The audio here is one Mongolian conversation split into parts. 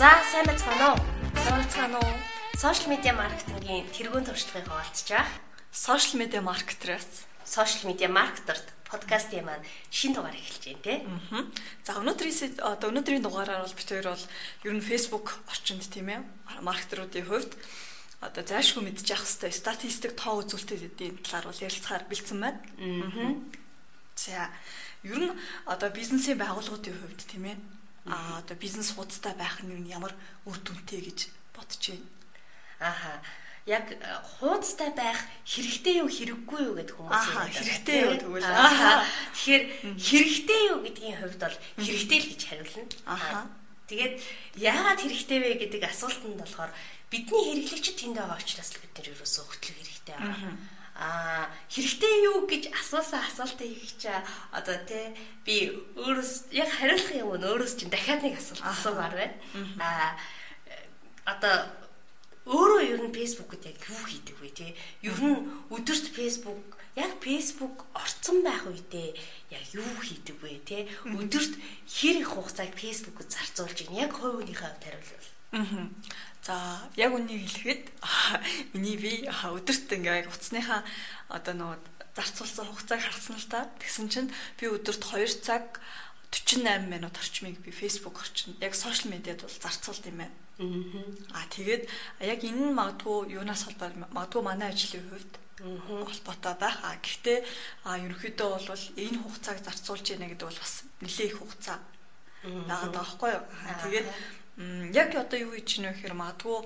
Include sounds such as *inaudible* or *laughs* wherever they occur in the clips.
За сайн байцгаана уу? Сайн байцгаана уу? Сошиал медиа маркетингийн тэргуун туршлагыг хуваалцж байгаа. Сошиал медиа маркетерээс Сошиал медиа маркетерт подкастын маань шин дугаар эхэлж байна те. Аа. За өнөөдрийн одоо өнөөдрийн дугаараар бол бид хоёр бол ер нь Facebook орчинд тийм ээ маркетеруудын хувьд одоо зайлшгүй мэдчих хэвээр статистик тоо үзүүлэлтийн талаар бол ярилцахаар бэлдсэн байна. Аа. За ер нь одоо бизнесийн байгууллагуудын хувьд тийм ээ а одоо бизнес хуудастай байх нь ямар үр дүнтэй гэж бодож байна. Ааха яг э, хуудастай байх хэрэгтэй юу хэрэггүй юу гэдэг хүмүүс юм байна. Хэрэгтэй юу тэгвэл. Аа. Тэгэхээр хэрэгтэй юу гэдгийн хувьд бол хэрэгтэй л гэж хариулна. Аа. Тэгээд яагаад хэрэгтэй вэ гэдэг асуултанд болохоор бидний хэрэглэгчид тэнд байгаа учраас л бид нэр ерөөсөө хөтлөх хэрэгтэй байгаа. Аа хэрэгтэй юу гэж асуусан асуултыг их ча одоо тий би өөрөөс яг хариулах юм уу өөрөөс чинь дахиад нэг асуулт асуумаар байна. Аа одоо өөрөө ер нь фэйсбүүкэд яг юу хийдэг вэ тий? Ер нь өдөрт фэйсбүүк яг фэйсбүүк орцсон байх үедээ яг юу хийдэг вэ тий? Өдөрт хэр их хугацааг фэйсбүүкэд зарцуулж ийн яг хувийнхээ хувьд хариулвал. Аа. За яг үнийг хэлэхэд *laughs* миний би өдөрт ингээ яг утасныхаа одоо нөгөө зарцуулсан хугацааг харсан л та. Тэгсэн чинь би өдөрт 2 цаг 48 минут орчмыг би Facebook орчинд яг сошиал медиад бол зарцуулд юм байна. Аа тэгээд яг энэ нь магадгүй юунаас холбоор магадгүй манай ажлын хувьд холбоотой байх. А гэхдээ ерөнхийдөө бол энэ хугацааг зарцуулж яана гэдэг бол бас нэлээд их хугацаа. Яагаад таахгүй юу? Тэгээд яг одоо юу хийж гинэ гэхээр магадгүй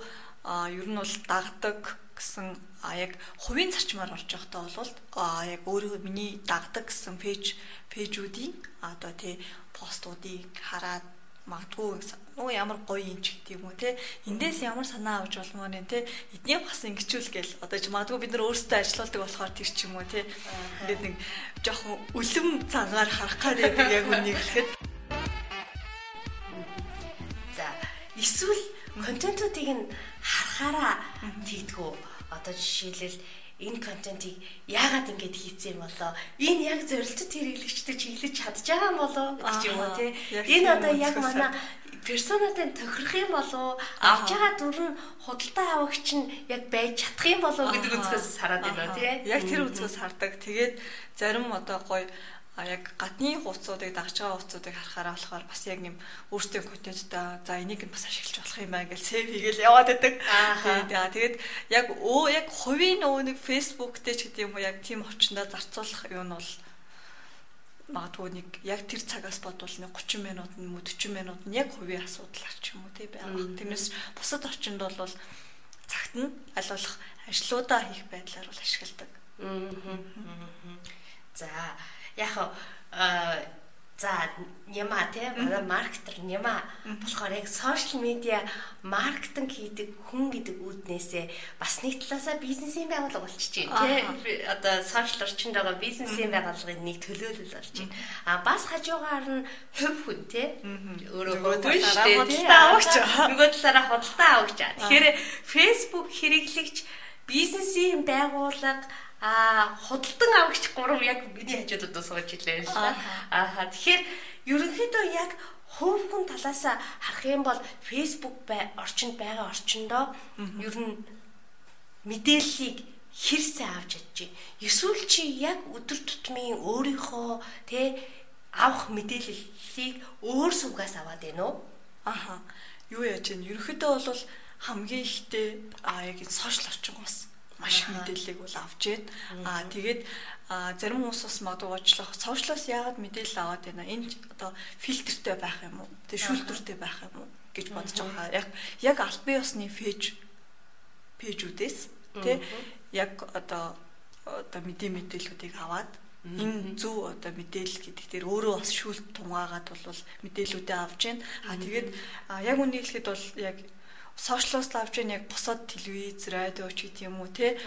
ер нь бол дагдаг гэсэн а яг хувийн зарчмаар орж явахдаа бол а яг өөрөө миний дагдаг гэсэн пэйж пэйжүүдийн одоо тий постуудыг хараад магадгүй нөгөө ямар гоё юм ч гэдэг юм уу те эндээс ямар санаа авч болмоор нэ те эдний бас ингэчүүл гээл одоо ч магадгүй бид нар өөрсдөө ажилладаг болохоор тэр ч юм уу те ингээд нэг жоохон үлэм цагаар харах гэдэг яг үнийг хэлэхэд эсвэл контентуудыг нь харахаараа тийдгүү одоо жишээлбэл энэ контентийг яагаад ингэж хийцэн болоо? Энэ яг зорилттой хэрэглэгчтэй чиглэж чадж байгаа юм болоо? гэж юм уу тий? Энэ одоо яг манай персонатай тохирох юм болоо? Авч байгаа дүр нь худалдаа авагч нь яг байж чадах юм болоо? Гэдэг үзгээс хараад байна тий? Яг тэр үзгээс хардаг тэгээд зарим одоо гоё а яг гадны хувцсуудыг дагж байгаа хувцсуудыг харахаараа болохоор бас яг юм өөртөө контенттай за энийг нь бас ашиглаж болох юм байна гэж сэв хийгээл яваад байдаг. Тэгээд тэгээд яг өө яг хувийн нөгөө нэг Facebook дээр ч гэдэг юм уу яг тийм орчиндөө зарцуулах юм нь бол магадгүй нэг яг тэр цагаас бодвол нэг 30 минут нь мө 40 минут нь яг хувийн асуудал ач юм уу тий байгаа. Тэрнээс бусад орчинд бол цагт нь аль болох ажлуудаа хийх байдлаар бол ашигладаг. За яг за яма те маркетер яма болохоор яг сошиал медиа маркетинг хийдэг хүн гэдэг үүднээсээ бас нэг талаасаа бизнесийн байгууллага болчихж байна те. Одоо сошиал орчинд байгаа бизнесийн байгууллагын нэг төлөөлөл болж байна. А бас хажуугаар нь хувь хүн те. Өөрөө худалдаа авагч нөгөө талаараа худалдаа авагч тэгэхээр Facebook хэрэглэгч бизнесийн байгууллага Аа худалдан авагч 3 яг миний хажуудад сууж илээ. Аа тэгэхээр ерөнхийдөө яг хувь хүн талаас харах юм бол Facebook бай орчинд байгаа орчиндоо ер нь мэдээллийг хэрсээ авч чадчих. Эсвэл чи яг өдөр тутмын өөрийнхөө тэ авах мэдээллийг өөр сувгаас аваад байна уу? Аха. Юу яаж вэ? Ерөнхийдөө бол хамгийн ихтэй аа яг энэ сошиал орчин бас маш мэдээллийг бол авчээд аа тэгээд зарим хүмүүс бас магадгүй уучлах сошиалоос яагаад мэдээлэл аваад байна? Энэ одоо фильтртэй байх юм уу? Тэг шүүлтүртэй байх юм уу гэж бодож байгаа. Яг яг аль бие усны пэйж пэйжүүдээс тэг яг одоо одоо мэдээ мэдээллүүдийг аваад энэ зөв одоо мэдээлэл гэдэг дээр өөрөө бас шүүлт тунгаагаад бол мэдээллүүдээ авч байна. А тэгээд яг үнийг хэлэхэд бол яг сошиалоос авч яа яг бусад телевиз, радио ч гэдэг юм уу те?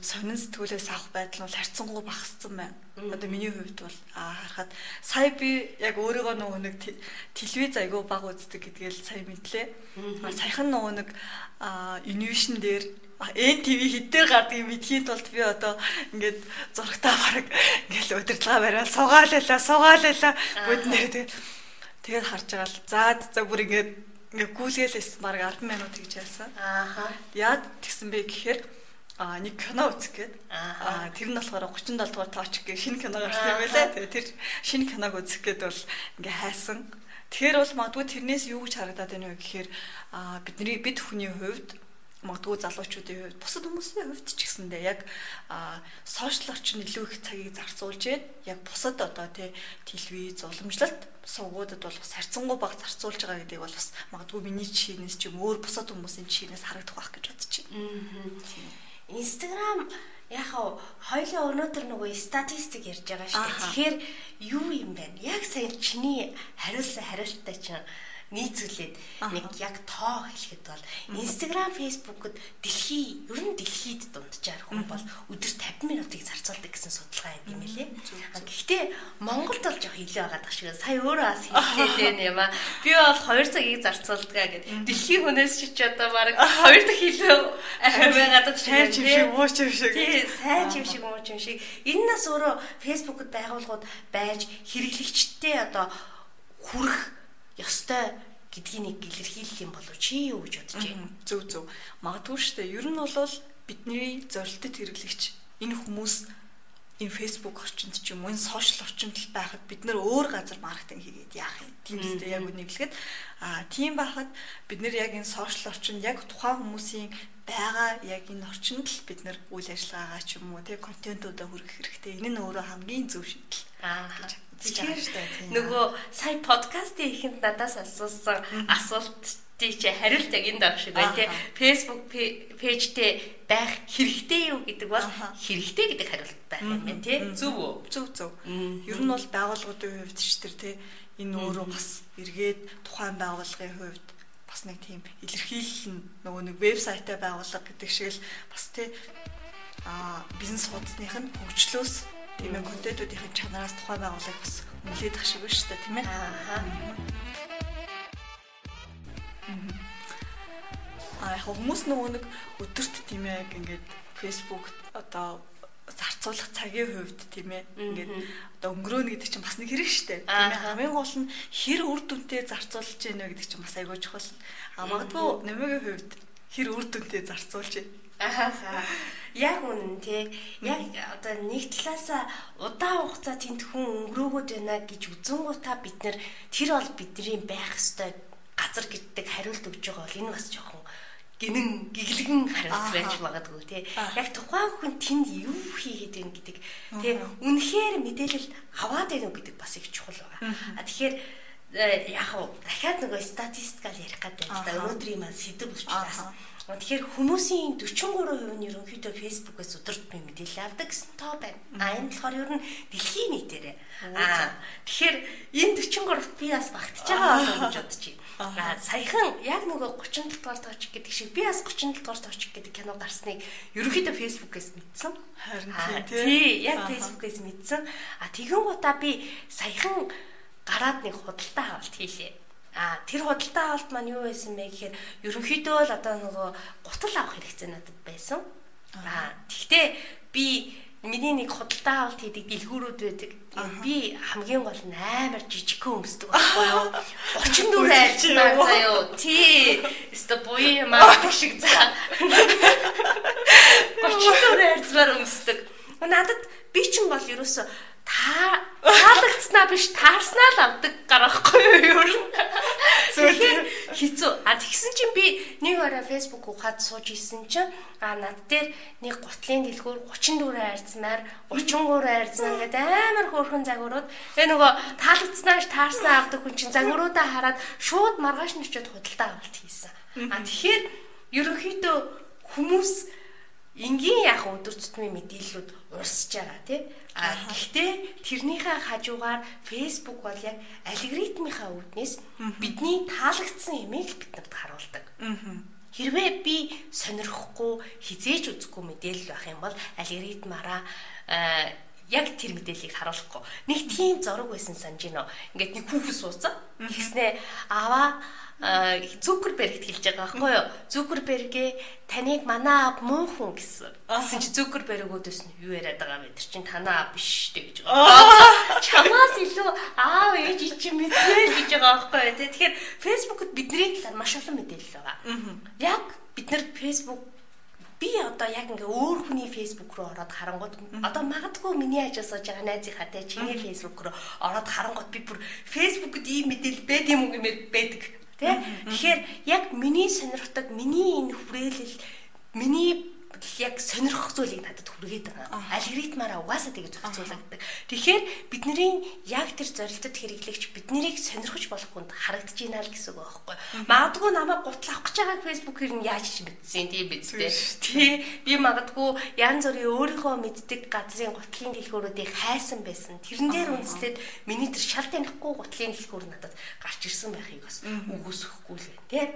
Сонин сэтгүүлээс авах байдал нь харьцангуй багассан байна. Одоо миний хувьд бол харахад сая би яг өөрийгөө нөгөө нэг телевиз айгүй баг үздэг гэдгээл сая мэдлээ. Саяхан нөгөө нэг инновашн дээр эн ТV хэдээр гардгийг мэдхийн тулд би одоо ингээд зурагтаа бараг ингээд удирдлага бариад суугаалалаа суугаалалаа бүднэр тэгээд тэгээд харж байгаа л. За за бүр ингээд ингээ гүйлгээлээс баг 10 минут гэж яасан. Ааха. Яад тэгсэн бэ гэхээр а нэг кино үзэх гээд аа тэр нь болохоор 37 дугаар тооч гэх шинэ кино гарсан юм байлаа. Тэгээ тэр шинэ киног үзэх гээд бол ингээ хайсан. Тэгэхээр бол магадгүй тэрнээс юу гэж харагдаад байна вэ гэхээр а бидний бид хүний хувьд магадгүй залуучуудын хувьд бусад хүмүүсийн хувьд ч гэсэндээ яг сошиал орчин илүү их цагийг зарцуулж гээд яг бусад одоо тий телевиз уламжлалт сувгуудад бол бас харьцангуй бага зарцуулж байгаа гэдгийг бол бас магадгүй миний жишээнээс ч юм өөр бусад хүмүүсийн жишээнээс харагдах байх гэж бодож байна. Instagram яг хоёлоо өнөөдөр нөгөө статистик ярьж байгаа шүү дээ. Тэгэхээр юу юм бэ? Яг сайн чиний хариулсан хариултаа чинь нийцүүлээд нэг яг тоо хэлэхэд бол Instagram, Facebook-д дэлхий ер нь дэлхийд дунджаар хүн бол өдөр 50 минутыг зарцуулдаг гэсэн судалгаа юм юм лээ. Гэхдээ Монголд бол жоох илүү байгаа дах шиг сая өөрөө бас *laughs* хэлээд юм аа. Би бол 2 цагийг зарцуулдаг гэдэг. Дэлхийн хүнээс ч ч одоо баг 2 дахь илүү *laughs* байгаа дах шиг. Сайн юм шиг, муу юм шиг. Тий, сайн юм шиг, муу юм шиг. Энэ нас өөрөө Facebook-д байгууллагууд байж хэрэглэгчтэй одоо хүрэх ёстой гэдгийг нэг илэрхийлэх юм болов чи юу гэж бодож байна? Зөв зөв. Магадгүй шүү дээ. Ер нь бол бидний зорилттой хэрэглэгч энэ хүмүүс энэ Facebook орчинд ч юм уу энэ сошиал орчинд л байхад бид нөр өөр газар маркетинг хийгээд яах юм. Тийм үстэй яг үнэглэхэд аа тийм байхад бид нэр яг энэ сошиал орчинд яг тухайн хүмүүсийн байгаа яг энэ орчинд л бид нэр үйл ажиллагаагаа ч юм уу тэг контентуудаа хүргэх хэрэгтэй. Энэ нь өөрөө хамгийн зөв шийдэл. Аа Тэгэхээр нөгөө сая подкастын ихэнд надаас асуусан асуулт тий чи хариулт яг энэ даг шиг бай тээ Facebook пэйжтэй байх хэрэгтэй юу гэдэг бол хэрэгтэй гэдэг хариулт байх юм байна тий. Зөв үү? Зөв зөв. Ер нь бол байгууллагуудын хувьд ч тэр тий. Энэ өөрөө бас эргээд тухайн байгууллагын хувьд бас нэг тийм илэрхийлэл нөгөө нэг вебсайтаа байгуулга гэдэг шиг л бас тий. А бизнес хуудасных нь хөгжлөөс тийм ээ контентуудын чанараас тухайн байгууллага бас нөлөөд ах шиг байна шүү дээ тийм ээ. Аа яг хүмүүс нөгөө нэг өдөрт тийм ээ ингээд фэйсбүүк одоо зарцуулах цагийн хувьд тийм ээ ингээд одоо өнгөрөөнө гэдэг чинь бас нэг хэрэг дээ. Тийм ээ хамгийн гол нь хэр үр дүнтэй зарцуулж гэнэ гэдэг чинь бас айгүй чухал. А магадгүй нэмэгийн хувьд хэр үр дүнтэй зарцуулж байна Ахаа. Яг үнэн тий. Яг одоо нэг талаасаа удаан хугацаа тэнд хүн өнгөрөөгөөд байна гэж үзэнгуудаа бид нэр тэр бол бидний байх ёстой газар гэдэг хариулт өгж байгаа бол энэ бас жоохон гинэн гиглэгэн хариулт байж магадгүй тий. Яг тухайн хүн тэнд юу хийгээд байна гэдэг тий. Үнэхээр мэдээлэл аваад байна уу гэдэг бас их чухал байгаа. А тэгэхээр э, яг дахиад нөгөө статистикал ярих гэдэг л да өнөөдрийн маань сэдв учраас Тэгэхээр хүмүүсийн 43% нь ерөнхийдөө Facebook-ээс өдөртмийн мэдээлэл авдаг гэсэн тоо байна. А энэ болохоор ер нь дэлхийн нийтээрээ. А тэгэхээр энэ 43-т би бас багтж байгаа болов гэж бодож байна. А саяхан яг нөгөө 37 дугаар тоочик гэдэг шиг би бас 37 дугаар тоочик гэдэг кино гарсныг ерөнхийдөө Facebook-ээс мэдсэн. Харин тий, яг Facebook-ээс мэдсэн. А тэгэн гутаа би саяхан гараад нэг худалдаа авалт хийлээ. А тэр худалдаа авалт маань юу байсан бэ гэхээр ерөнхийдөө л одоо нөгөө гутал авах хэрэгцээ надад байсан. А тэгтээ би миний нэг худалдаа авалт хийдэг дэлгүүрүүд байдаг. Би хамгийн гол нь амар жижигхэн өмсдөг байхгүй юу? 34 айлцмаар заяо. Тий. Өстө буй маа шиг заа. 34 айлцмаар өмсдөг. Надад би ч юм бол ерөөсө та таалагдсанаа биш таарснаа л авдаг гарахгүй юу ер нь. Зүгээр хэцүү. А тэгсэн чинь би нэг орой Facebook ухаад сууж исэн чинь а над дээр нэг гутлын дэлгүүр 34 айрцмаар 33 айрцмаар гэдэг амар хөөрхөн загварууд тэгээ нөгөө таалагдсанаа таарснаа авдаг хүн чинь загваруудаа хараад шууд маргааш нь очиод худалдаа авалт хийсэн. А тэгэхээр ерөнхийдөө хүмүүс энгийн яг өдөр тутмын мэдээллүүд урсж байгаа тий. А гэхдээ тэрнийхээ хажуугаар Facebook бол яг алгоритмынхаа үүднээс бидний таалагдсан имийг бидэнд харуулдаг. Хэрвээ би сонирхгүй хизээж үзэхгүй мэдээлэл байх юм бол алгоритмаараа яг тэр мэдээллийг харуулахгүй. Нэг тийм зураг байсан санаж байна. Ингээд нэг хүүхэн сууцсан. Тэгснэ аваа Э, Зүкерберг хэлж байгаа байхгүй юу? Зүкербергээ таныг манаа ав муу хүн гэсэн. Гэсэн чи Зүкерберг өдөөс нь юу яриад байгаа вэ? Тэр чин танаа ав биш шүү дээ гэж байгаа. Чамаас илүү аав ээж чи мэдвэл гэж байгаа байхгүй юу? Тэгэхээр Facebook-д бидний талаар маш олон мэдээлэл байгаа. Яг бид нар Facebook би одоо яг ингээ өөр хүний Facebook руу ороод харангууд одоо магадгүй миний ажил сууж байгаа найзынхаатай чиний Facebook руу ороод харангууд би бүр фейсбુકд ийм мэдээлэл байд юм уу гэмээр байдаг Тэ? Тэгэхээр яг миний сонирхдаг, миний энэ хүрээлэл, миний яг сонирхох зүйлийг надад хүргээд байгаа. Алгоритмаараа угаасаа тэгж зохицуулагддаг. Тэгэхээр бидний яг тэр зорилтод хэрэглэгч биднийг сонирхож болох хүнд харагдаж байна л гэсэн үг байхгүй. Магадгүй намайг гутал авах гэж байгааг фэйсбүүкээр нь яаж ч мэдсэн тийм биз дээ. Тий. Би магадгүй янз бүрийн өөрийнхөө мэддэг газрын гутлын дэлгүүрүүдийг хайсан байсан. Тэрэн дээр үндэслээд миний тэр шал танихгүй гутлын дэлгүүр надад гарч ирсэн байхыг бас үгүйсэхгүй л байна тий.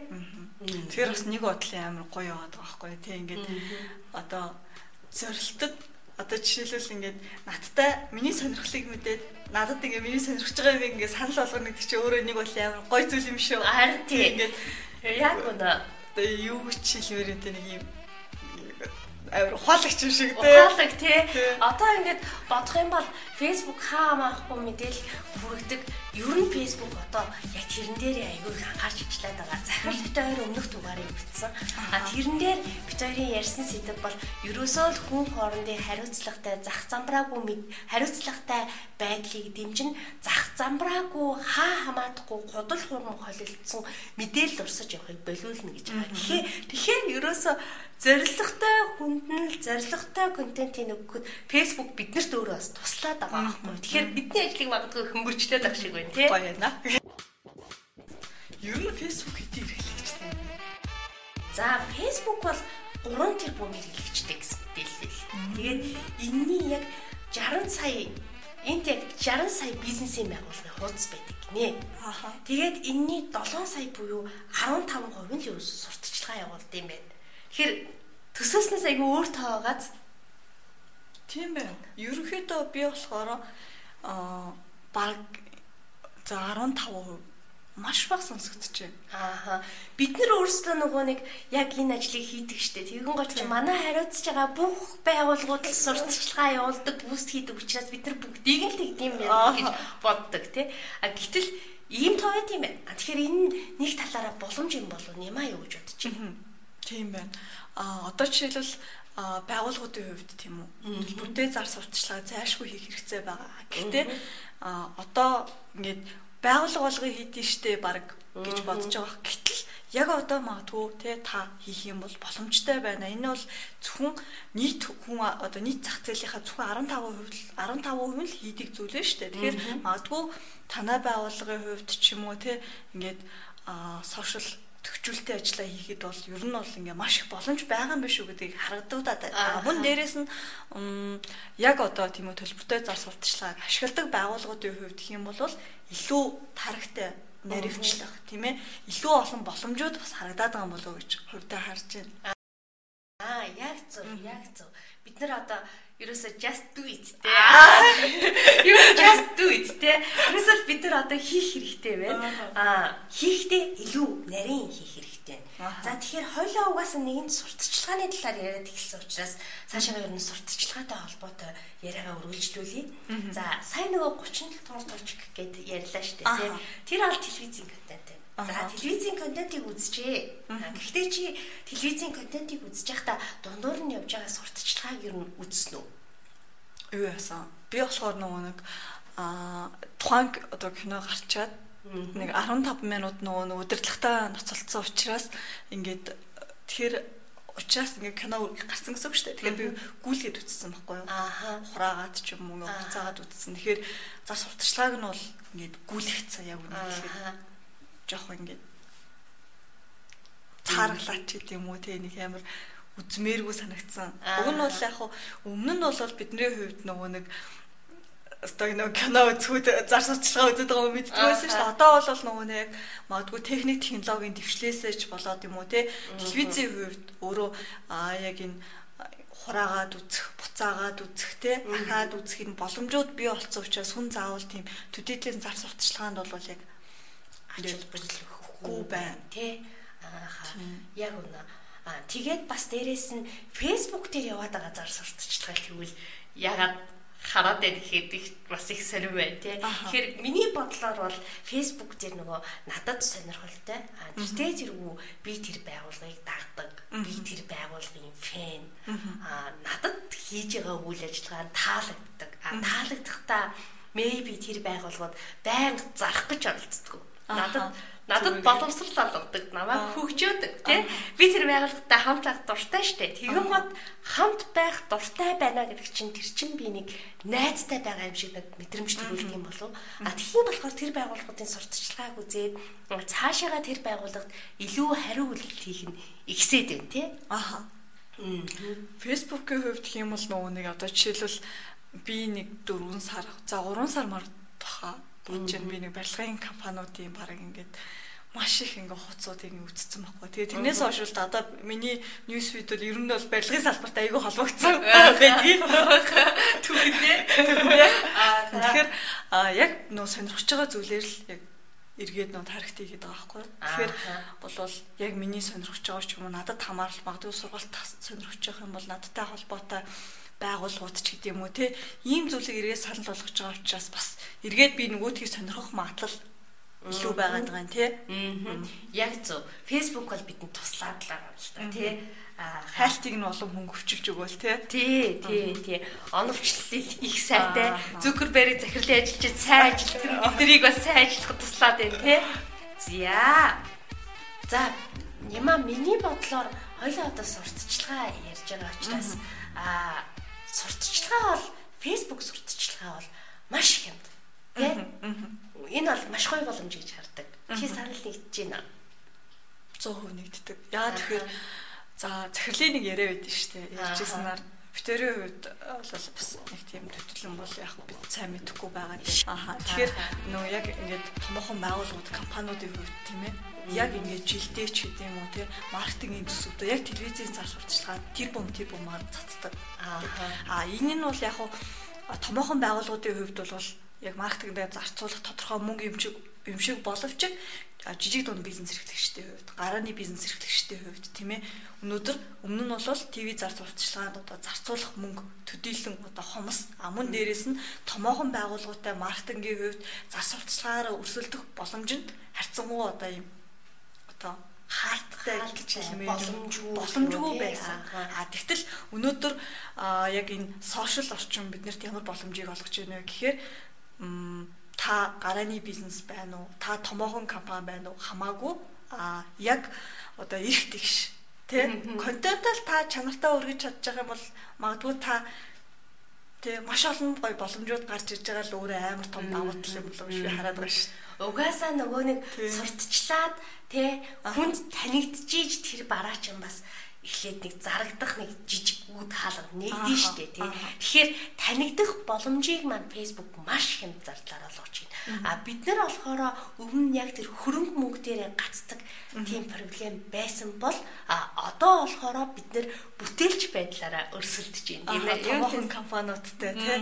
Тэр бас нэг бодлын амар гоё яваад байгаа байхгүй тий. Ингээд одоо зорилтод одоо жишээлбэл ингээд надтай миний сонирхлыг мэдээд надад ингээд миний сонирхож байгаа юм ингээд санал болгоно гэдэг чинь өөрөө нэг бол амар гоё зүйл юм шүү. Харин тийм ингээд яг үнэ одоо юу ч хэлмээр энэ нэг юм амар ухаалагч юм шиг тий. Ухаалаг тий. Одоо ингээд бодох юм бол Facebook хаа маахгүй мэдээлэл хүргэдэг. Ер нь Facebook одоо яг тэрэн дээр аягүй анхаарч ичлээд байгаа. Захирал бит хоёр өмнөх дугаарыг бичсэн. А тэрэн дээр бит хоёрын ярьсан сэдв бол ерөөсөө л хүн хоорондын хариуцлагатай зах замбраагүй хариуцлагатай байдлыг дэмжин зах замбраагүй хаа хамаатахгүй гудал хурм холилдсон мэдээлэл урсаж явахыг болиулна гэж байгаа. Тэгэхээр тэгэхээр ерөөсөө зоригтой хүнд нь л зоригтой контентийг өгөхөд Facebook биднэрт өөрөө бас туслаад байгаа байхгүй. Тэгэхээр бидний ажлыг магадгүй хөнгөрчлээд байгаа шиг байна тий. Гоё яана. Ер нь Facebook хэдий хэрэглэгчтэй юм бэ? За Facebook бол 3 тэрбум хэрэглэгчтэй гэсэн мэдээлэл. Тэгээд энэний яг 60 сая энд яг 60 сая бизнесийн байгууллагын хуудас байдаг гинэ. Тэгээд энэний 7 сая буюу 15% нь л юу сурталчилгаа явуулд юм байна. Тэгэхээр төсөөснөөс айгүй өөр тоогааз Тийм байна. Ерөнхийдөө би болохоор аа баг за 15% маш бага сонсогдож байна. Ааха. Бид нар өөрсдөө нөгөө нэг яг энэ ажлыг хийдэг штэ. Тэгэн гол чи манай хариуцж байгаа бүх байгууллагууд л сурталчилгаа явуулдаг, буст хийдэг учраас бид нар бүгдийг л тэгдэм байх гэж боддог тий. А гэтэл ийм товд юм байна. Тэгэхээр энэ нэг талаараа боломж юм болов нэмаа юу гэж бодож байна. Тийм байна. А одоо жишээлбэл байгууллагуудын хувьд тийм үү бүтэц зар сурталчилгаа зайлшгүй хийх хэрэгцээ байгаа. Гэхдээ одоо ингээд байгууллага болгоё хийдэж штэ баг гэж бодож байгаа. Гэтэл яг одоо магадгүй те та хийх юм бол боломжтой байна. Энэ бол зөвхөн нийт хүн одоо нийт зах зээлийнхаа зөвхөн 15% 15% л хийдэг зүйл нь шүү дээ. Тэгэхээр магадгүй танай байгууллагын хувьд ч юм уу те ингээд сошиал төвчүүлтэй ажиллаа хийхэд бол ер нь бол ингээ маш их боломж байгаа юм биш үү гэдгийг харагдаад байна. Мөн дээрэс нь яг одоо тийм үү төлбөртэй зар сурталчилгааг ашигладаг байгууллагуудын хувьд гэх юм бол илүү тарагтай наривчлах тийм ээ илүү олон боломжууд бас харагдаад байгаа юм болов уу гэж хувьдаа харж байна. Аа яг зөв яг зөв. Бид нар одоо ерөөсө just do it те. Юу *laughs* just do it те. Ерөөсө бид нар одоо хийх хэрэгтэй байна. Аа хийхдээ илүү нарийн хийх хэрэгтэй. За тэгэхээр хойлоо угаасаа нэгэн сурталчилгааны талаар яриад эхэлсэн учраас цаашаа ер нь сурталчилгаатай холбоотой яриагаа өргөлжлүүлье. За сайн нөгөө 37 дугаар толжик гэд ярьлаа шүү дээ те. Тэр аль телевизийн контент. За телевизийн контентыг үзчихээ. Гэхдээ чи телевизийн контентыг үзэж байхдаа дундуур нь явж байгаа сурталчилгааг ер нь үзсэн үү? Юу яасан? Би болохоор нөгөө нэг аа тухайн одоо кино гарчаад нэг 15 минут нөгөө удирдлагатай ноцолцсон учраас ингээд тэр учраас ингээ кино гарсан гэсэн үг шүү дээ. Тэгэхээр би гүйлгээд үтсэн байхгүй юу? Ааха. Хураагаад ч юм уу буцаагаад үтсэн. Тэгэхээр зар сурталчилгааг нь бол ингээд гүйлгэцсэн яг үнэ хэлэхэд жоох ингээд цааргалаач гэдэг юм уу? Те нэг амар үзмээргүй санагдсан. Уг нь бол яг өмнө нь бол бидний хувьд нөгөө нэг одоо нэг кино үзэхүүд зар сурталчилгаа үздэг байгаа байсан шүү дээ. Одоо бол нөгөө нэг магадгүй техник технологийн дэвшлээсээ ч болоод юм уу те телевизийн хувьд өөрөө аа яг энэ хураагаад үзэх, буцаагаад үзэх, те ахаад үзэх энэ боломжууд бий болсон учраас хүн заавал тийм төдийдлийн зар сурталчилгаанд бол яг ач холбогдол байна тий. Ааха. Яг үнэ. Аа тэгээд бас дээрэс нь Facebook дээр яваад байгаа зар сурталчилгаа гэвэл ягаад хараад байх гэхэд их бас их сонирм байна тий. Тэгэхээр миний бодлоор бол Facebook дээр нөгөө надад сонирхолтой. Аа тэртээ зэрэгүү би тэр байгууллагыг дагдаг. Би тэр байгууллагын фэн. Аа надад хийж байгаа үйл ажиллагаа таалагддаг. Аа таалагдахтаа maybe тэр байгууллагууд байнга зарах гэж оролцдог. Надад надад боловсрал олгодог, намайг хөгжөөдөг тий. Би тэр байгууллагатай хамт байх дуртай штэ. Тэгэн гот хамт байх дуртай байна гэдэг чинь тэр чинь би нэг найзтай байгаа юм шиг нэг мэдрэмж төрүүлдэг юм болов. А тэгхийн болохоор тэр байгууллагуудын сурталчилгааг үзээд цаашаага тэр байгууллагад илүү хариу үйлдэл хийх нь ихсээд байна тий. Аха. Facebook-ийн хувьд юм бол нөгөө нэг одоо жишээлбэл би нэг 4 сар за 3 сар мар баха Тэгж чинь би нэг барилгын компаниудын баг ингээд маш их ингээ хуцуудыг үтцсэн байхгүй. Тэгээ тэрнээс хойш л одоо миний ньюс фид бол ер нь бол барилгын салбарт айгүй холбогдсон *laughs* байдгийг. Түүнээ. Тэгэхээр яг нөө сонирхож байгаа зүйлээр л яг эргээд нөө тархтыг хийдэг байгаа байхгүй. Тэгэхээр болвол яг миний сонирхож байгаа ч юм уу надад хамаарал магадгүй сургалт сонирхож байгаа юм бол надтай холбоотой байгууллагууд ч гэдэм үү те ийм зүйлийг эргээд санал болгож байгаа учраас бас эргээд би нөгөөдгийг сонирхох магадлал илүү байгаад байгаа юм тий. Яг зөв. Facebook бол бидэнд туслаад л байгаа юм л та тий. хайлтыг нь олон хүн хөвчилж өгөөл тий. Тий, тий, тий. Оновчлол их сайтай. Зүкерберг захирлын ажилчид сайн ажилтдаг биднийг *laughs* бас сайн ажиллахад туслаад байна тий. За. За, яма миний бодлоор хоёлаа одоо сурталчилгаа ярьж байгаа учраас аа сурталчилгаа бол Facebook сурталчилгаа бол маш их юм. Тэ? Энэ бол маш гоё боломж гэж хардаг. Чи санал нэгдэж байна. 100% нэгддэг. Яа тэгэхээр за захирлын нэг яриа байдсан шүү дээ. Ярьжсэнаар битэрийн хувьд бол бас нэг тийм төтөлн бол яг бид сайн мэдэхгүй байгаа тийм. Аха. Тэгэхээр нөө яг ингээд томоохон байгууллагууд компаниудын хувьд тийм ээ яг ингээд жилдээ ч гэдэг юм уу тий маркетингийн төсөвдөө яг телевизийн зар сурталчилгаа тэр бом тэр бомаар цацдаг. Аа энэ нь бол яг томоохон байгууллагуудын хувьд бол яг маркетингдээ зарцуулах тодорхой мөнгө юм шиг юм шиг боловч жижиг дунд бизнес эрхлэгчдийн хувьд, гарааны бизнес эрхлэгчдийн хувьд тийм ээ. Өнөөдөр өмнө нь бол ТV зар сурталчилгаанд одоо зарцуулах мөнгө төдийлөн одоо хомос, а мөн дээрэс нь томоохон байгууллагатай маркетингийн хувьд зар сурталчилгаараа өрсөлдөх боломж нь харьцангуй одоо юм одоо хаалттай гэж хэлмээр боломжгүй боломжгүй байсан. А тэгтэл өнөөдөр яг энэ сошиал орчин биднэрт ямар боломжийг олгож байна вэ гэхээр та гарааны бизнес байна уу? Та томоохон компани байна уу? Хамаагүй. А яг одоо эрх тэгш тий контентал та чанартаа өргөж чадж байгаа юм бол магадгүй та тий маш олон гоё боломжууд гарч ирж байгаа л өөрөө амар том давуу тал юм болов шүү. Хараад байгаа шүү угаасаа нөгөө нэг сурталчлаад те хүнд танигдчихийж тэр бараач юм бас эхлээд нэг зарагдах нэг жижиг үүд хаалга нэгдэн штэ тий. Тэгэхээр танигдах боломжийг маань Facebook маш хэмт зардлаар олгож байна. А бид нар болохоор өмнө яг тэр хөрөнгө мөнгө дээрээ гацдаг тийм проблем байсан бол а одоо болохоор бид нар бүтээлч байдлаараа өрсөлдөж байна. Тийм ээ. Том компаниудтай тий.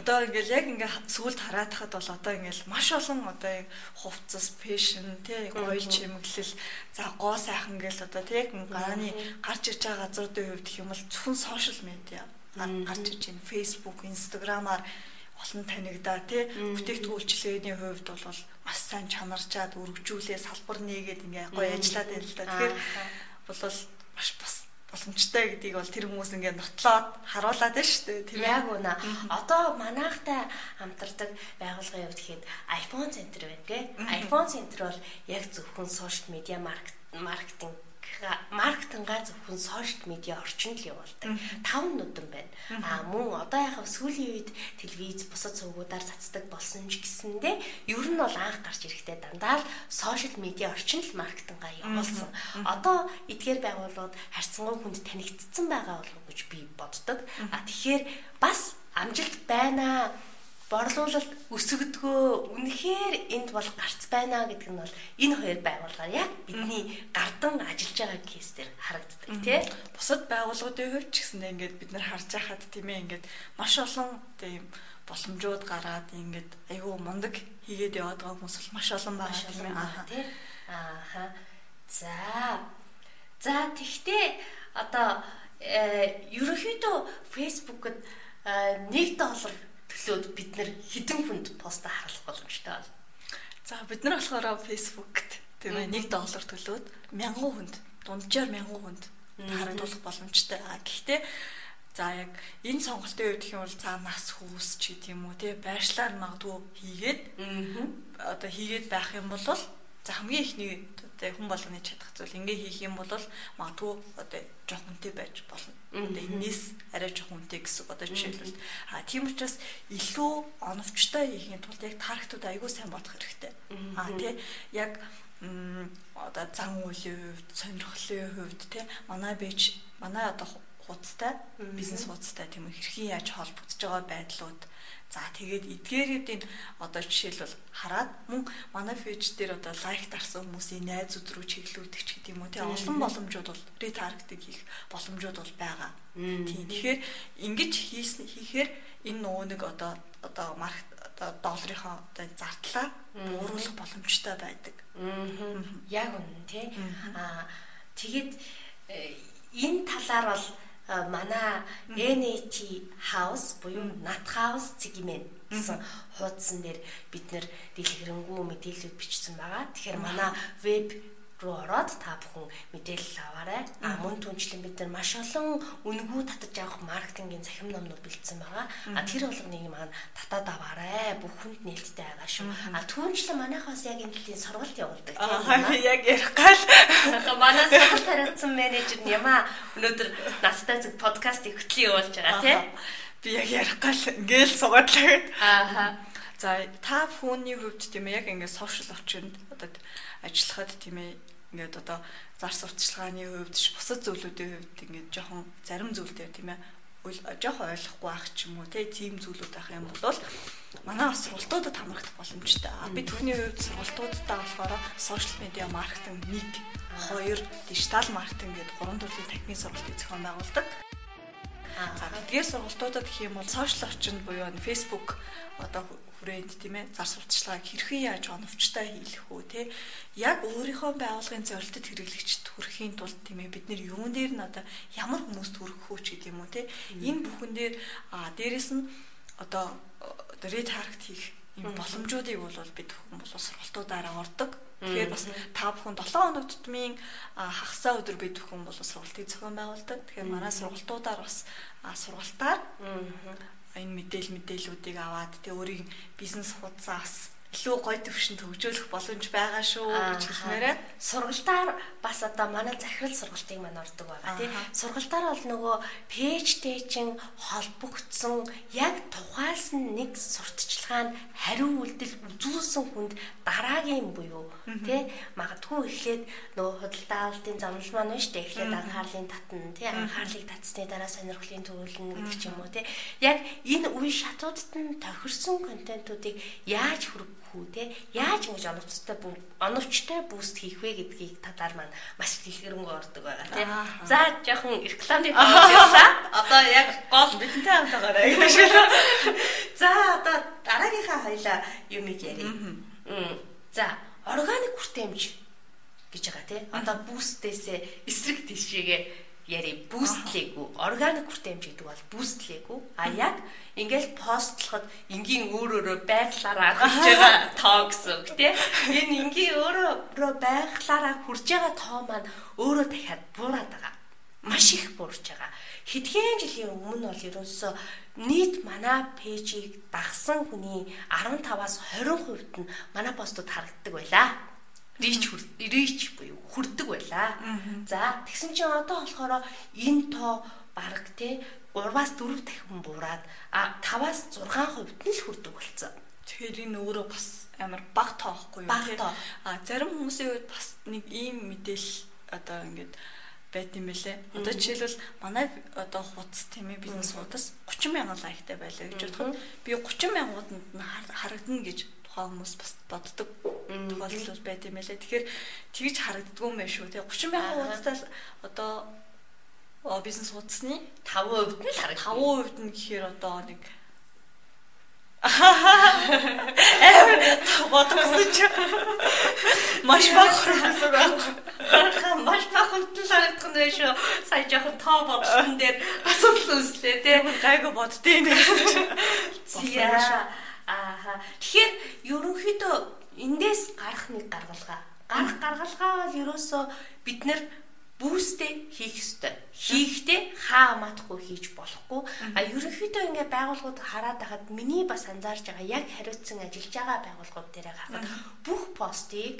Одоо ингээл яг ингээ сүлд хараадахад бол одоо ингээл маш олон одоо хувцас, фэшн тий, гоё чимэглэл, за гоо сайхан гээл одоо тий гарааны гар гарч иж байгаа газруудын хувьд гэх юм бол зөвхөн сошиал медиа гарч иж байна. Facebook, Instagram-аар олон танигдаа тий бүтээгдэхүүлчлэгийн хувьд бол маш сайн чанарчаад өргөжүүлээ салбар нээгээд ингээ гоё ажиллаад байна л да. Тэгэхээр бол маш бас боломжтой гэдгийг бол тэр хүмүүс ингээ нотлоод харуулад байна шүү дээ тийм яг үнэ. Одоо манайхтай хамтардаг байгууллагын хувьд гэхэд iPhone Center байна тий. iPhone Center бол яг зөвхөн сошиал медиа маркетинг маркетингаа зөвхөн сошиал медиа орчинд л явуулдаг. Таван нүдэн байна. Аа мөн одоо яг сүүлийн үед телевиз бусад сувгуудаар цацдаг болсон ч гэсэндээ ер нь бол анх гарч ирэхдээ дандаа л сошиал медиа орчинд л маркетингаа явуулсан. Одоо эдгээр байгууллагууд харьцангуй хүнд танигдсан байгаа болов уу гэж би боддог. А тэгэхээр бас амжилт байна борлуулалт өсөгдгөө үнэхээр энд бол гарц байна гэдэг нь бол энэ хоёр байгууллага яг бидний гардан ажиллаж байгаа кейс дээр харагддаг тий. Бусад байгууллагуудын хувьд ч гэсэндээ ингээд бид нар харж байхад тийм ээ ингээд маш олон тийм боломжууд гараад ингээд айгүй мундаг хийгээд яваад байгаа хүмүүс бол маш олон байгаа тийм ээ. Ааха. За. За тэгтээ одоо э, ерөнхийдөө Facebook-д 1 э, доллар төлөөд бид нэр хідэн хүнд поста харуулах боломжтой байна. За бид нар болохоор Facebook-т тийм ээ 1 доллар төлөөд 1000 хүнд дунджаар 1000 хүнд харуулах боломжтой. А гэхдээ за яг энэ сонголтын үед гэх юм бол цаа нас хүүс ч гэдэг юм уу тий байршлаар магадгүй хийгээд одоо хийгээд байх юм бол за хамгийн ихний одоо хүн болгоны чадах зүйл ингээ хийх юм бол магадгүй одоо жоох үнэтэй байж болно. Энэс арай жоох үнэтэй гэсэн одоо жишээлбэл а тийм учраас илүү оновчтой хийхин тулд яг тархтууд айгүй сайн бодох хэрэгтэй. А тий яг одоо зан үйлийн хувьд, сонирхлын хувьд тий манай бич манай одоо хуудастай бизнес хуудастай тийм хэрхэн яаж холбогдож байгаа байдлууд. За тэгээд эдгээрүүдийн одоо жишээлбэл хараад мөн манай пэйж дээр одоо лайк дарсан хүмүүсийн найзууд руу чиглүүлдэг ч гэдэг юм уу тийм олон боломжууд бол ретаргетинг хийх боломжууд бол байгаа. Тийм тэгэхээр ингэж хийсэн хийхээр энэ нөгөө нэг одоо одоо маркет одоо долларынхаа одоо зардлаа бууруулах боломжтой байдаг. Яг үнэн тий. Аа тэгээд э, энэ талаар бол манай NAT House буюу Nat House цэгмэн гэсэн хуудсан дээр бид нэр дэлгэрэнгүй мэдээлэл бичсэн байгаа. Тэгэхээр манай веб руу ороод та бүхэн мэдээлэл аваарай. А мөн түнчлэн бид нар маш олон үнгүү татаж авах маркетингийн захим номнууд бэлдсэн байгаа. А тэр болгоныг маань татаад аваарай. Бүх хүнд нээлттэй байгаа шүү. А түнчлэн манайхаас яг энэ төлөлийн сургалт явуулдаг үү? Яг ярих гал. Манай сургалт хариуцсан менежер нь яма өнөөдөр настай зүг подкастыг хөтлөн явуулж байгаа тийм. Би яг ярих гал ингээл сугадлаа гэд. Ааха. За та фоны хувьд тийм яг ингээд сошиал орчинд одоо ажиллахад тийм ээ ингээд одоо зар сурталчилгааны хувьд бусад зүйлүүдийн хувьд ингээд жоохон зарим зүйл дээр тийм ээ жоохон ойлгохгүй байх ч юм уу тийм зүйлүүд байх юм бол манай сургалтуудад хамрагдах боломжтой. Би түүний хувьд сургалтуудаа болохоор сошиал медиа маркетинг 1 2 дижитал маркетинг гэдэг гурван төрлийн техникийн сургалтыг зохион байгуулдаг. За тэдгээр сургалтуудад гэх юм бол сошиал орчинд буюу Facebook одоо хүрээнд тийм ээ зар сурталчилгааг хэрхэн яаж оновчтой хийх үү те? Яг өөрийнхөө байгууллагын зорилтод хэрэглэгчд хүрэхийн тулд тийм ээ бид нэр юун дээр нь одоо ямар хүмүүст хүрэх үү ч гэдэг юм уу те? Энэ бүхэн дээр а дээрэс нь одоо ретаргет хийх юм боломжуудыг бол бид хүмүүс сургалтуудаараа ордог. Тэгэхээр бас та бүхэн 7 хоног тутмын хагасаа өдөр бид бүхэн бол сургалтыг зохион байгуулдаг. Тэгэхээр манай сургалтуудаар бас сургалтаар энэ мэдээл мэдээллүүдийг аваад тэг өөрийн бизнес хуудасаас илүү гоё төвшөнд хөгжүүлэх боломж байгаа шүү гэж хэлмээрээ. Сургалтаар бас одоо манай захирал сургалтыг маань ордог байгаа тийм. Сургалтаар бол нөгөө пэйжтэй чинь холбогдсон яг тухайлсан нэг сурталчилгаанд хариу үйлдэл үзүүлсэн хүнд дараагийн буюу тийм магадгүй эхлээд нөгөө худалдаа авалтын замлал маань нь штэ эхлээд анхаарлын татна тийм анхаарлыг татсны дараа сонирхлын төрүүлнэ гэдэг ч юм уу тийм. Яг энэ үе шатуудад нь тохирсон контентуудыг яаж хүргэх хүү те? Яаж ингэж оновчтой оновчтой буст хийх вэ гэдгийг талаар маань маш дэлгэрэнгүй ордог байгаа те? За жоохон рекламын *laughs* явуулаа одоо яг гол бидэнтэй хамтаагаараа *laughs* гэдэг шиг за одоо дараагийнхаа хоёлаа юмыг ярив за органик хүртээмж гэж байгаа те? Одоо бустээсээ эсрэг тишээгээ яри бустлээгүй органик хүртээмж гэдэг бол бустлээгүй а яг ингээл постлоход энгийн өөрөөрөө байглаараа хүрж байгаа тоо гэсэн үг тийм энэ энгийн өөрөөрөө байглаараа хүрж байгаа тоо маань өөрөө дахиад буураад байгаа. Маш их буурж байгаа. Хэдхэн жилийн өмнө бол ерөөсөө нийт манай пэйжийг дагсан хүний 15-аас 20% нь манай постууд харагддаг байлаа рич рич буюу хүрдэг байлаа. За тэгсэн чинь одоо болохоор энэ тоо бараг те 3-аас 4 дахин буураад а 5-аас 6% нь л хүрдэг болсон. Тэгэхээр энэ өөрөө бас амар баг тоохгүй юу? Баг тоо. А зарим хүмүүсийн хувьд бас нэг ийм мэдээлэл одоо ингээд байт юм бэлээ. Одоо жишээлбэл манай одоо хуудас тийм ээ бизнес хуудас 30 мянган лайктай байлаа гэж бодоход би 30 мянгуудад нь харагдана гэж тухайн хүмүүс бас боддог тохиолдол байт юм байлээ. Тэгэхээр тэгж харагддгүй юм байна шүү. Тэгээ 30 мянган хуудастай одоо бизнес хуудасны 5% нь л харагдана. 5% нь гэхээр одоо нэг *laughs* бодгосон ч маш баг гэсэн байна. Маш баг хүнтэл харагдах нь шүү. Сая жоохон тоо бодсон дээр асуудал үүслээ тий. Гайгүй боддیں۔ Зя. Ааха. Тэгэхээр ерөнхийдөө эндээс гарах нэг гаргалгаа. Гарах гаргалгаа бол ерөөсөө бид нэр бүүстэй хийх ёстой. Хийхдээ хаа хамаатахгүй хийж болохгүй. А ерөнхийдөө ингээ байгууллагууд хараад байхад миний бас анзаарж байгаа яг хариуцсан ажиллаж байгаа байгууллагууд дээр харахад бүх постыг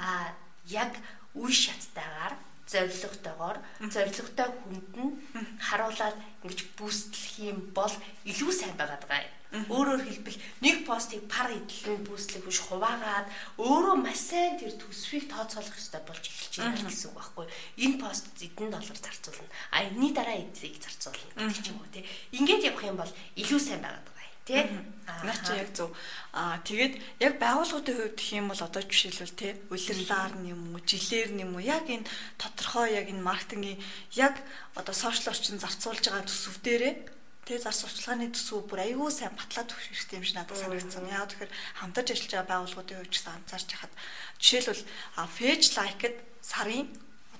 а яг үе шаттайгаар зоригтойгоор зоригтой хүнд нь харуулад ингэж бүүстлэх юм бол илүү сайн байгаад байгаа юм. Өөрөөр хэлбэл нэг постыг пар идэлэн бүүслэх биш хуваагаад өөрөө маш сайн тэр төсвийг тооцоолох хэрэгтэй болж эхэлж байна гэсэн үг байхгүй. Энэ пост эдэн доллар зарцуулна. А энэний дараа эдийг зарцуулна гэдэг ч юм уу тий. Ингээд явах юм бол илүү сайн байгаад байгаа тий. Наа чи яг зөв. Аа тэгээд яг байгууллагуудын хувьд гэх юм бол одоо жишээлбэл тий улирлаар юм уу, жилээр юм уу яг энэ тодорхой яг энэ маркетингийн яг одоо сошиал орчин зарцуулж байгаа төсөв дээрээ Тэгээ зар сурчлагын төсөв бүр аюул сайн батлаад өгөх хэрэгтэй юм шиг надад санагдсан. Яг тэгэхээр хамтарч ажиллаж байгаа байгууллагуудын хувьд ч анзаарч хахад жишээлбэл фэйж лайкэд сарын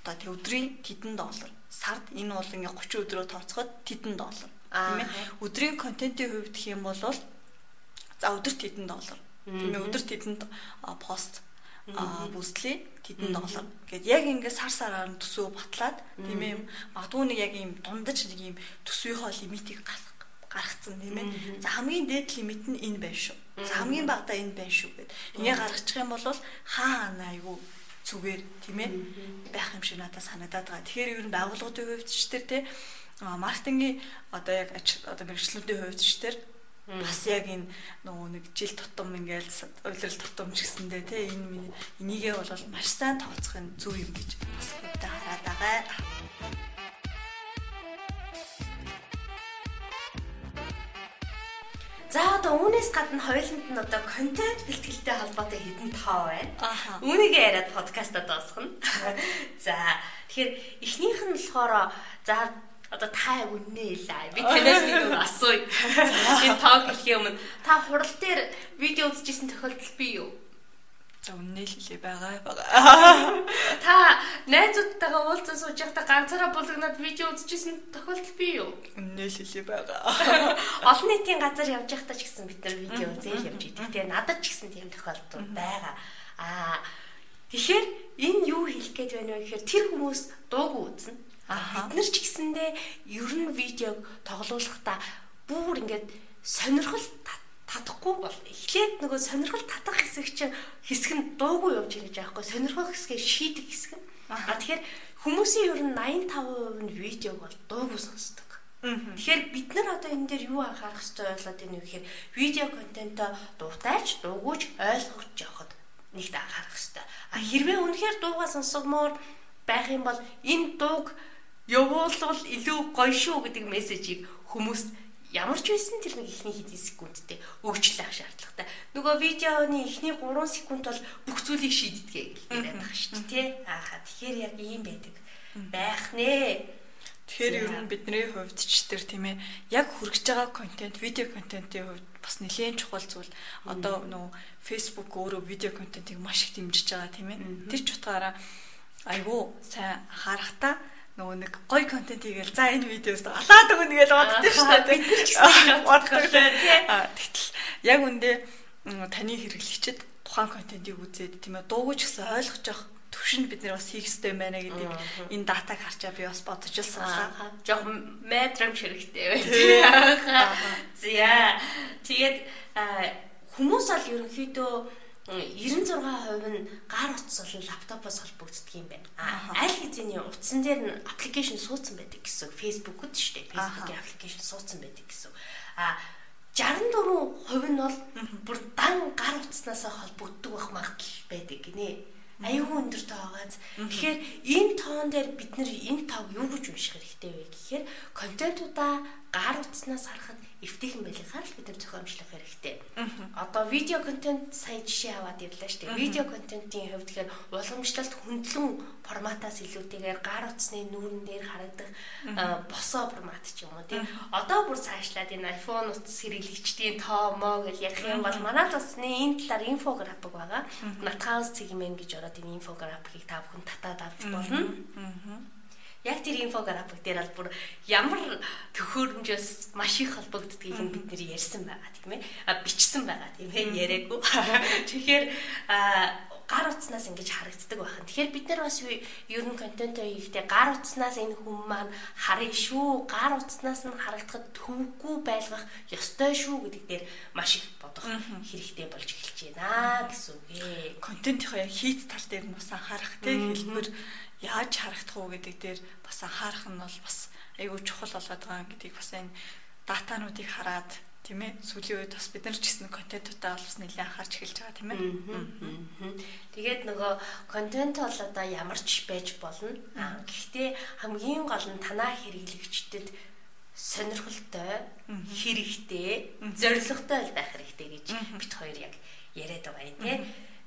одоо тэг өдрийн тэдэн доллар. Сард энэ бол ингээ 30 өдрөө тооцоход тэдэн доллар. Тийм ээ. Өдрийн контентын хувьд гэх юм бол за өдөрт тэдэн доллар. Тийм ээ өдөрт тэдэн пост а бүслээ тэдэн доллар. Гэт яг ингээд сар сараар нь төсөв батлаад тийм ээ магадгүй нэг яг ийм дундаж нэг ийм төсвийнхөө лимитийг гаргацсан тийм ээ. За хамгийн дээд лимит нь энэ байна шүү. За хамгийн багадаа энэ байна шүү гэд. Ингээ гаргачих юм бол хаа айгу зүгээр тийм ээ байх юм шиг надад санагдаад байгаа. Тэгэхээр ер нь байгууллагуудын хувьд ч тэр тий маркетингийн одоо яг одоо мэрэгчлүүдийн хувьд ч тэр бас яг энэ нөгөө нэг жил тутам ингээл уйлрал тутам ч гэсэндээ тий энэ миний энийгээ бол маш сайн тооцох нь зөв юм гэж бас хөдөө хараад байгаа. За одоо үүнээс гадна хоёуланд нь одоо контент бэлтгэлтэй холбоотой хэдэн тоо байна. Үүнийг яриад подкастад дуусгана. *laughs* За тэгэхээр эхнийх нь болохоор за одоо та үннээ илаа. Би танаас нэг асууя. Энэ тог хэлхийн өмнө та хурал дээр видео үзчихсэн тохиолдол бий юу? За үннээ л хэлээ байгаа байгаа. *laughs* Та найзуудтайгаа уулзсан сууж байхдаа ганцаараа булгнаад видео үзчихсэн тохиолдол бий юу? Үннээ л хэлээ байгаа. *laughs* Олон нийтийн газар явж байхдаа ч гэсэн бид нар видео үзээл явж идэг. Тэгээ надад ч гэсэн тийм тохиолдол байгаа. Аа тэгэхээр энэ юу хэлэх гээд байна вэ гэхээр тэр хүмүүс дууг үзнэ бид нар ч гэсэндээ ер нь видеог тоглоулахдаа бүр ингээд сонирхол татахгүй бол эхлээд нөгөө сонирхол татах хэсэг чинь хэсэг нь дуугүй явж байгаа гэж аахгүй сонирхох хэсгээ шийдэх хэсэг. А тэгэхээр хүмүүсийн ер нь 85% нь видеог бол дуугүй сонсдог. Тэгэхээр бид нар одоо энэ дээр юу анхаарах хэрэгтэй болоод байна вэ гэхээр видео контентоо дуртайч дуугүйч ойлгож явахад нэгт анхаарах хэрэгтэй. А хэрвээ үнэхээр дуугаа сонсгомоор байх юм бол энэ дууг явуулвал илүү гоё шүү гэдэг мессежийг хүмүүст ямар ч байсан тэр нэг ихний хэдэн секундтэй өгчлөх шаардлагатай. Нөгөө видеоны ихний 3 секунд бол бүх зүйлийг шийддэг гэдэг байгаа шүү дээ, тий? Ааха тэгэхээр яг ийм байдаг. Байх нэ. Тэгэхээр ер нь бидний хувьд ч тэр тийм ээ яг хүргэж байгаа контент, видео контентын хувьд бас нэлээд чухал зүйл. Одоо нөгөө Facebook өөрөө видео контентыг маш их дэмжиж байгаа тийм ээ. Тэр ч утгаараа айгүй сайн харахтаа нөгөө нэг гоё контент хийгээл за энэ видеоос алаад өгнө гэж боддоо шүү дээ. *laughs* Боддог тийм. Тэгтэл яг үндэ таны хэрэглэгчид тухайн контентийг үзээд тийм ээ дуугүй ч гэсэн ойлгож явах төвшөнд бид нар бас хийх хэрэгтэй юм байна гэдгийг энэ датаг харчаа би бас бодож илсанлаа. Жог метрам ширэгтэй байна. За тэгээд хүмүүс бол ерөнхийдөө 96% нь гар утас болон лаптопоос холбогддог юм байна. Аль хэзээний утсан дээр нь аппликейшн суудсан байдаг гэсэн. Facebook-д шүү дээ. Facebook-ийн аппликейшн суудсан байдаг гэсэн. А 64% нь бол бүр дан гар утаснаас холбогддог байх магадлал байдаг гинэ. аюу өндөр тоогоос. Тэгэхээр энэ тоон дээр бид нэр энэ тоог юу гэж унших хэрэгтэй вэ гэхээр контентуудаа гар утснаас харахад эвтэйхэн байлгахаар л бид нар зохиомжлох хэрэгтэй. Одоо видео контент сая жишээ аваад ирлээ шүү дээ. Видео контентын хувьд тэгэхээр уламжлалт хөндлөн форматаас илүүтэйгээр гар утасны нүүрэн дээр харагдах босоо формат ч юм уу тийм. Одоо бүр цаашлаад энэ iPhone утас хэрэглэгчдийн тоо моо гэж ярих юм бол манай цусны энэ талаар инфографик байгаа. Nathouse цэгмэн гэж ороод энэ инфографикийг та бүхэн татаад авч болно. Яг тэр инфографик дээр бол бүр ямар төхөөрөмжөөс маш их холбогддгийг нь бид нэр ярьсан байгаа тийм ээ. А бичсэн байгаа тийм ээ яриаггүй. *laughs* Тэгэхээр гар утснаас ингэж харагддаг байна. Тэгэхээр бид нар бас ер нь контент хийхдээ гар утснаас энэ хүн маань харъя шүү. Гар утснаас нь харагдахад төвгүй байлгах ёстой шүү гэдэг дээр маш их бодох хэрэгтэй болж эхэлж байна гэсэн үг ээ. Контентийнхаа хийц тал дээр нь бас анхаарах тийм хэлбэр яаж харагдах уу гэдэг дээр бас анхаарах нь бол бас айгүй чухал болоод байгаа гэдгийг бас энэ датануудыг хараад тийм ээ сүүлийн үед бас бид нар ч гэсэн контентуудаа бас нэлээд анхаарч эхэлж байгаа тийм ээ. Тэгээд нөгөө контент бол одоо ямар ч байж болно. Гэхдээ хамгийн гол нь танаа хэрэглэгчдэд сонирхолтой, хэрэгтэй, зоригтой байх хэрэгтэй гэж бит хоёр яг яриад байгаа юм тийм.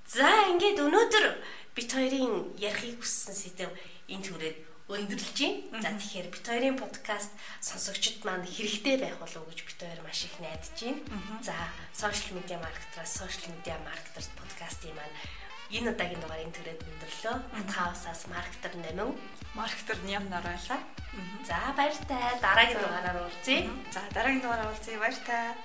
За ингээд өнөөдөр бит хоёрын ярихыг хүссэн сэдв энэ түрээд өндөрлж байна. За тэгэхээр бит хоёрын подкаст сонсогчд маань хэрэгтэй байх болов уу гэж бит хоёр маш их найдаж байна. За сошиал медиа маркетераас сошиал медиа маркетер подкастын маань энэ удаагийн дугаарыг түрээд өндөрлөө. Хаусаас маркетер нэмэн маркетер ням нараалаа. За баяртай. Дараагийн дугаараар уулзъя. За дараагийн дугаараар уулзъя. Баяртай.